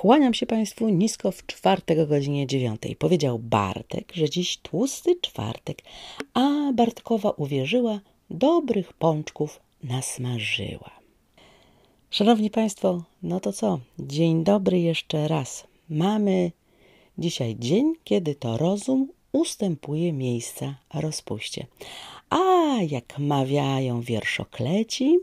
Kłaniam się Państwu nisko w czwartek o godzinie dziewiątej. Powiedział Bartek, że dziś tłusty czwartek, a Bartkowa uwierzyła, dobrych pączków nasmażyła. Szanowni Państwo, no to co? Dzień dobry jeszcze raz. Mamy dzisiaj dzień, kiedy to rozum ustępuje miejsca rozpuście. A jak mawiają wierszokleci,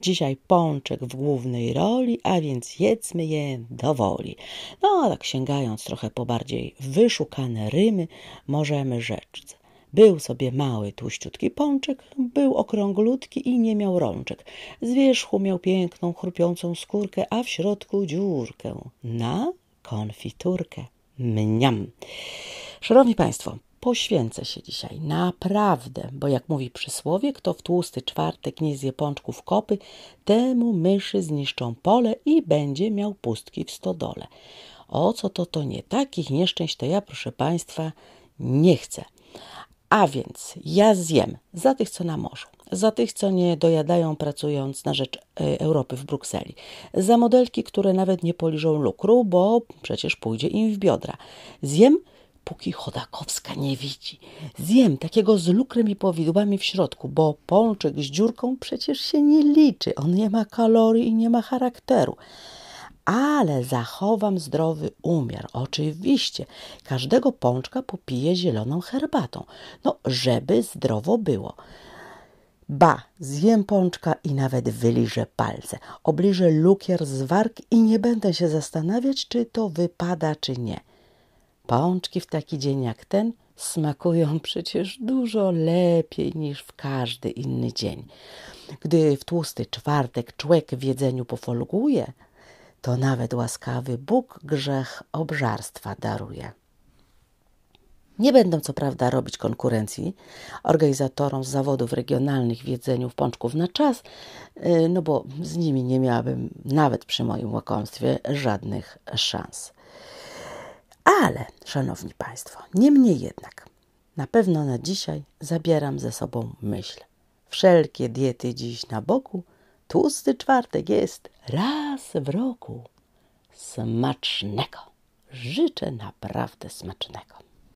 dzisiaj pączek w głównej roli, a więc jedzmy je dowoli. No, tak sięgając trochę po bardziej wyszukane rymy, możemy rzec. Był sobie mały, tłuściutki pączek, był okrąglutki i nie miał rączek. Z wierzchu miał piękną, chrupiącą skórkę, a w środku dziurkę na konfiturkę. Mniam. Szanowni Państwo, poświęcę się dzisiaj, naprawdę, bo jak mówi przysłowie, kto w tłusty czwartek nie zje pączków kopy, temu myszy zniszczą pole i będzie miał pustki w stodole. O co to to nie? Takich nieszczęść to ja, proszę Państwa, nie chcę. A więc ja zjem za tych, co na morzu, za tych, co nie dojadają pracując na rzecz e, Europy w Brukseli, za modelki, które nawet nie poliżą lukru, bo przecież pójdzie im w biodra. Zjem póki Chodakowska nie widzi. Zjem takiego z lukrem i powidłami w środku, bo pączek z dziurką przecież się nie liczy. On nie ma kalorii i nie ma charakteru. Ale zachowam zdrowy umiar. Oczywiście, każdego pączka popiję zieloną herbatą. No, żeby zdrowo było. Ba, zjem pączka i nawet wyliżę palce. Obliżę lukier z warg i nie będę się zastanawiać, czy to wypada, czy nie. Pączki w taki dzień jak ten smakują przecież dużo lepiej niż w każdy inny dzień. Gdy w tłusty czwartek człowiek w jedzeniu pofolguje, to nawet łaskawy Bóg grzech obżarstwa daruje. Nie będę co prawda robić konkurencji organizatorom zawodów regionalnych w jedzeniu w pączków na czas, y, no bo z nimi nie miałabym nawet przy moim łakomstwie żadnych szans. Ale, szanowni Państwo, niemniej jednak, na pewno na dzisiaj zabieram ze sobą myśl. Wszelkie diety dziś na boku, tłusty czwartek jest raz w roku. Smacznego. Życzę naprawdę smacznego.